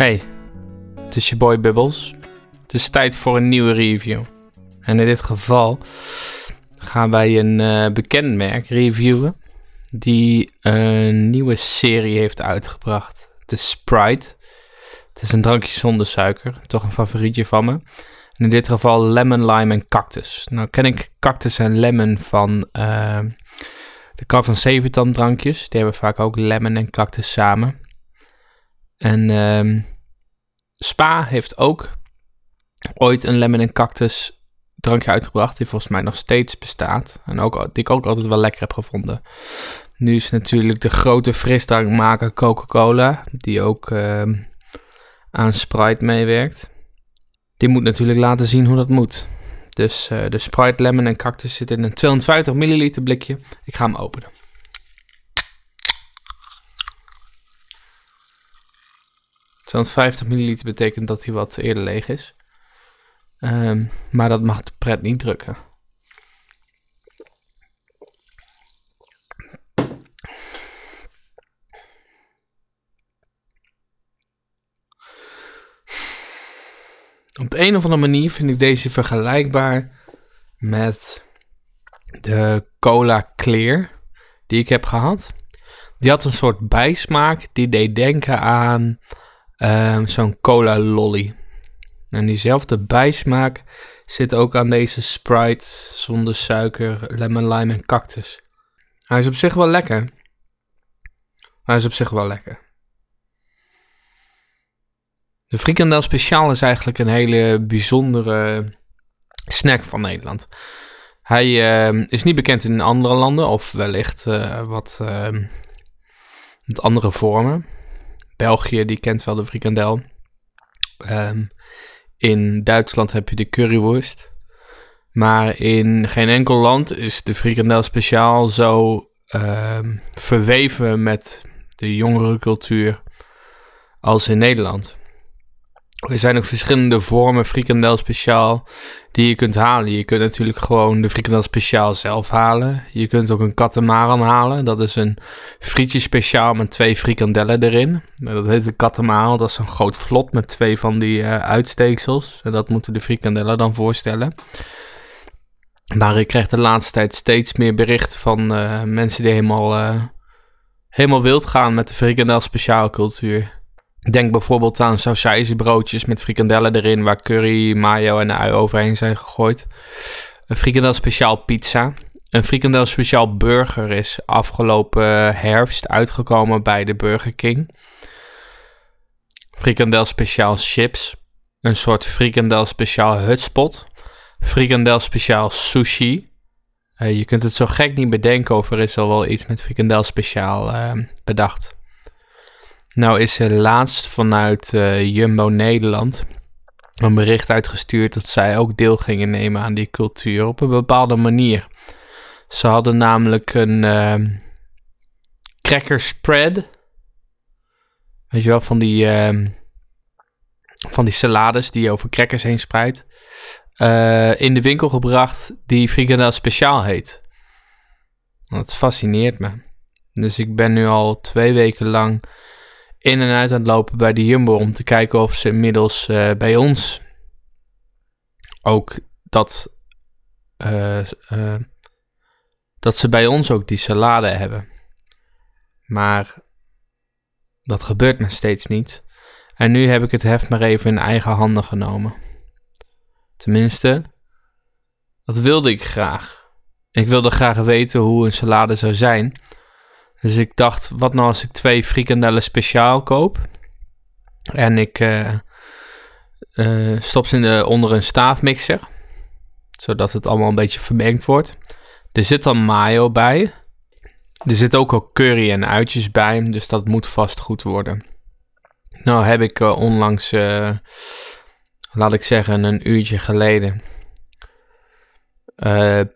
Hey, het is je boy Bubbles. Het is tijd voor een nieuwe review. En in dit geval gaan wij een uh, bekend merk reviewen die een nieuwe serie heeft uitgebracht. Is Sprite. Het is een drankje zonder suiker, toch een favorietje van me. En in dit geval lemon, lime en cactus. Nou ken ik cactus en lemon van uh, de Car van drankjes. Die hebben vaak ook lemon en cactus samen. En um, Spa heeft ook ooit een lemon en cactus drankje uitgebracht. Die volgens mij nog steeds bestaat. En ook, die ik ook altijd wel lekker heb gevonden. Nu is natuurlijk de grote frisdrankmaker Coca-Cola. Die ook uh, aan Sprite meewerkt. Die moet natuurlijk laten zien hoe dat moet. Dus uh, de Sprite Lemon en Cactus zit in een 250 milliliter blikje. Ik ga hem openen. 250 milliliter betekent dat hij wat eerder leeg is. Um, maar dat mag de pret niet drukken. Op de een of andere manier vind ik deze vergelijkbaar met de Cola Clear die ik heb gehad. Die had een soort bijsmaak die deed denken aan um, zo'n cola lolly. En diezelfde bijsmaak zit ook aan deze Sprite zonder suiker, lemon lime en cactus. Hij is op zich wel lekker. Hij is op zich wel lekker. De frikandel speciaal is eigenlijk een hele bijzondere snack van Nederland. Hij uh, is niet bekend in andere landen of wellicht uh, wat, wat andere vormen. België, die kent wel de frikandel. Um, in Duitsland heb je de currywurst. Maar in geen enkel land is de frikandel speciaal zo um, verweven met de jongere cultuur als in Nederland. Er zijn ook verschillende vormen frikandel speciaal die je kunt halen. Je kunt natuurlijk gewoon de frikandel speciaal zelf halen. Je kunt ook een katamaran halen. Dat is een frietje speciaal met twee frikandellen erin. Dat heet een katamaran. Dat is een groot vlot met twee van die uh, uitsteeksels. En dat moeten de frikandellen dan voorstellen. Maar ik krijg de laatste tijd steeds meer berichten van uh, mensen die helemaal, uh, helemaal wild gaan met de frikandel speciaal cultuur. Denk bijvoorbeeld aan sausijzenbroodjes met frikandellen erin, waar curry, mayo en ui overheen zijn gegooid. Een frikandel speciaal pizza. Een frikandel speciaal burger is afgelopen herfst uitgekomen bij de Burger King. Frikandel speciaal chips. Een soort frikandel speciaal hutspot. Frikandel speciaal sushi. Uh, je kunt het zo gek niet bedenken of er is al wel iets met frikandel speciaal uh, bedacht. Nou is er laatst vanuit uh, Jumbo Nederland een bericht uitgestuurd dat zij ook deel gingen nemen aan die cultuur op een bepaalde manier. Ze hadden namelijk een uh, cracker spread. Weet je wel, van die, uh, van die salades die je over crackers heen spreidt. Uh, in de winkel gebracht die frikandel speciaal heet. Dat fascineert me. Dus ik ben nu al twee weken lang in en uit aan het lopen bij de Jumbo om te kijken of ze inmiddels uh, bij ons ook dat, uh, uh, dat ze bij ons ook die salade hebben. Maar dat gebeurt nog steeds niet. En nu heb ik het heft maar even in eigen handen genomen. Tenminste, dat wilde ik graag. Ik wilde graag weten hoe een salade zou zijn. Dus ik dacht, wat nou als ik twee frikandellen speciaal koop? En ik uh, stop ze in de, onder een staafmixer. Zodat het allemaal een beetje vermengd wordt. Er zit dan mayo bij. Er zit ook al curry en uitjes bij. Dus dat moet vast goed worden. Nou heb ik uh, onlangs, laat ik zeggen, een uurtje geleden...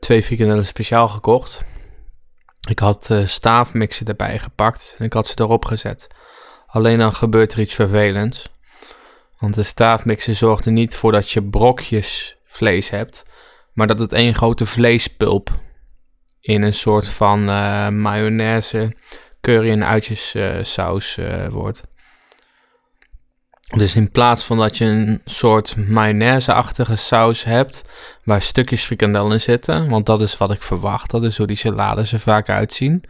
twee frikandellen speciaal gekocht. Ik had uh, staafmixen erbij gepakt en ik had ze erop gezet. Alleen dan gebeurt er iets vervelends. Want de staafmixer zorgt er niet voor dat je brokjes vlees hebt, maar dat het één grote vleespulp in een soort van uh, mayonaise, curry en uitjes saus wordt. Dus in plaats van dat je een soort mayonaise-achtige saus hebt, waar stukjes frikandel in zitten, want dat is wat ik verwacht, dat is hoe die salades er vaak uitzien,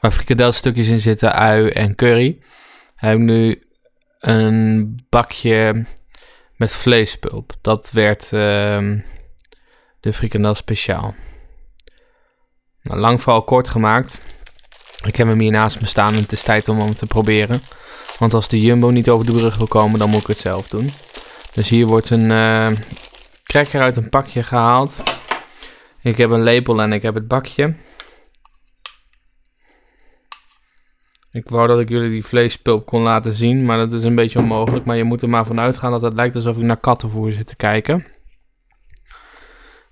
waar frikandelstukjes in zitten, ui en curry, heb ik nu een bakje met vleespulp. Dat werd uh, de frikandel speciaal. Nou, lang vooral kort gemaakt. Ik heb hem hier naast me staan en het is tijd om hem te proberen. Want als de Jumbo niet over de brug wil komen, dan moet ik het zelf doen. Dus hier wordt een uh, uit een pakje gehaald. Ik heb een lepel en ik heb het bakje. Ik wou dat ik jullie die vleespulp kon laten zien, maar dat is een beetje onmogelijk. Maar je moet er maar vanuit gaan dat het lijkt alsof ik naar kattenvoer zit te kijken.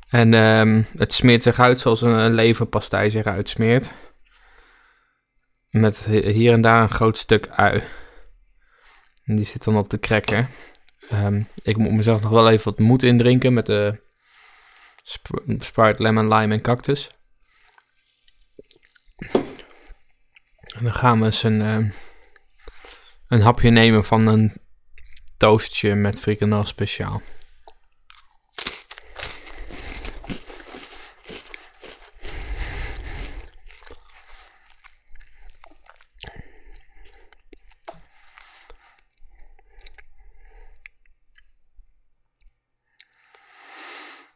En um, het smeert zich uit zoals een, een leverpastei zich uitsmeert. Met hier en daar een groot stuk ui. En die zit dan op de cracker. Um, ik moet mezelf nog wel even wat moed indrinken met de sp Sprite Lemon Lime en Cactus. En dan gaan we eens een, uh, een hapje nemen van een toastje met frikandel speciaal.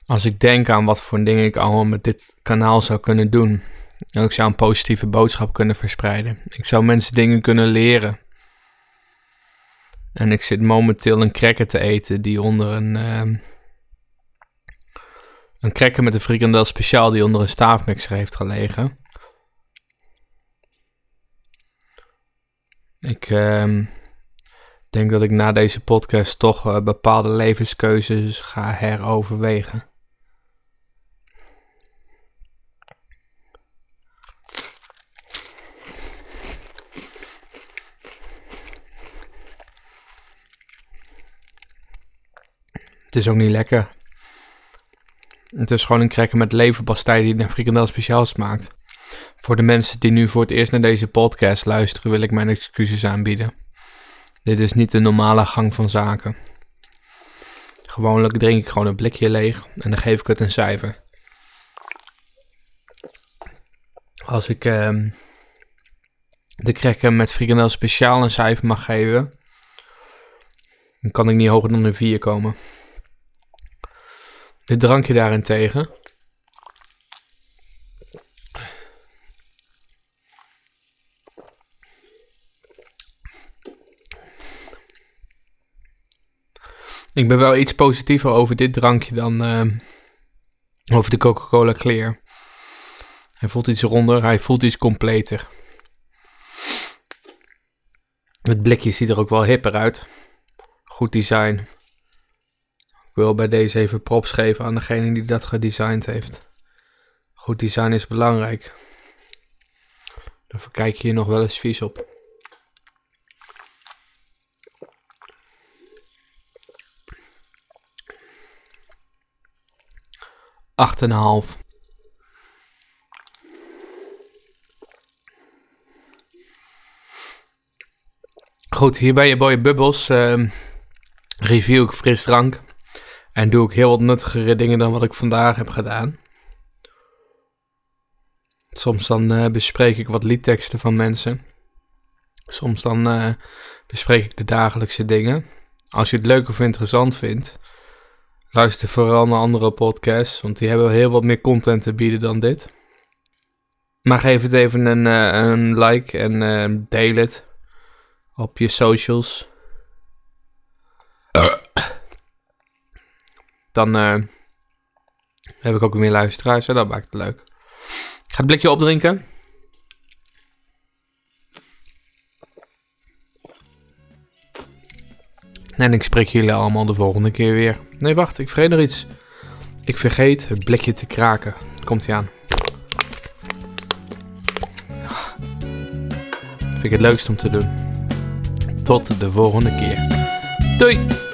Als ik denk aan wat voor dingen ik allemaal met dit kanaal zou kunnen doen. En ik zou een positieve boodschap kunnen verspreiden. Ik zou mensen dingen kunnen leren. En ik zit momenteel een cracker te eten die onder een... Uh, een cracker met een frikandel speciaal die onder een staafmixer heeft gelegen. Ik uh, denk dat ik na deze podcast toch uh, bepaalde levenskeuzes ga heroverwegen. Is ook niet lekker. Het is gewoon een cracker met leverpastei die een frikandel speciaal smaakt. Voor de mensen die nu voor het eerst naar deze podcast luisteren, wil ik mijn excuses aanbieden. Dit is niet de normale gang van zaken. Gewoonlijk drink ik gewoon een blikje leeg en dan geef ik het een cijfer. Als ik uh, de cracker met frikandel speciaal een cijfer mag geven, dan kan ik niet hoger dan een 4 komen. Dit drankje daarentegen. Ik ben wel iets positiever over dit drankje dan uh, over de Coca-Cola Clear. Hij voelt iets ronder, hij voelt iets completer. Het blikje ziet er ook wel hipper uit. Goed design wil bij deze even props geven aan degene die dat gedesigned heeft. Goed design is belangrijk. Dan kijk je hier nog wel eens vies op. Acht en een half. Goed, hier bij je Boy Bubbles uh, review ik frisdrank. En doe ik heel wat nuttigere dingen dan wat ik vandaag heb gedaan. Soms dan uh, bespreek ik wat liedteksten van mensen. Soms dan uh, bespreek ik de dagelijkse dingen. Als je het leuk of interessant vindt, luister vooral naar andere podcasts, want die hebben heel wat meer content te bieden dan dit. Maar geef het even een, uh, een like en deel het op je socials. Dan uh, heb ik ook meer luisteraars en dat maakt het leuk. Ik ga het blikje opdrinken. En ik spreek jullie allemaal de volgende keer weer. Nee, wacht, ik vergeet nog iets. Ik vergeet het blikje te kraken. Komt hij aan. Vind ik het leukst om te doen. Tot de volgende keer. Doei!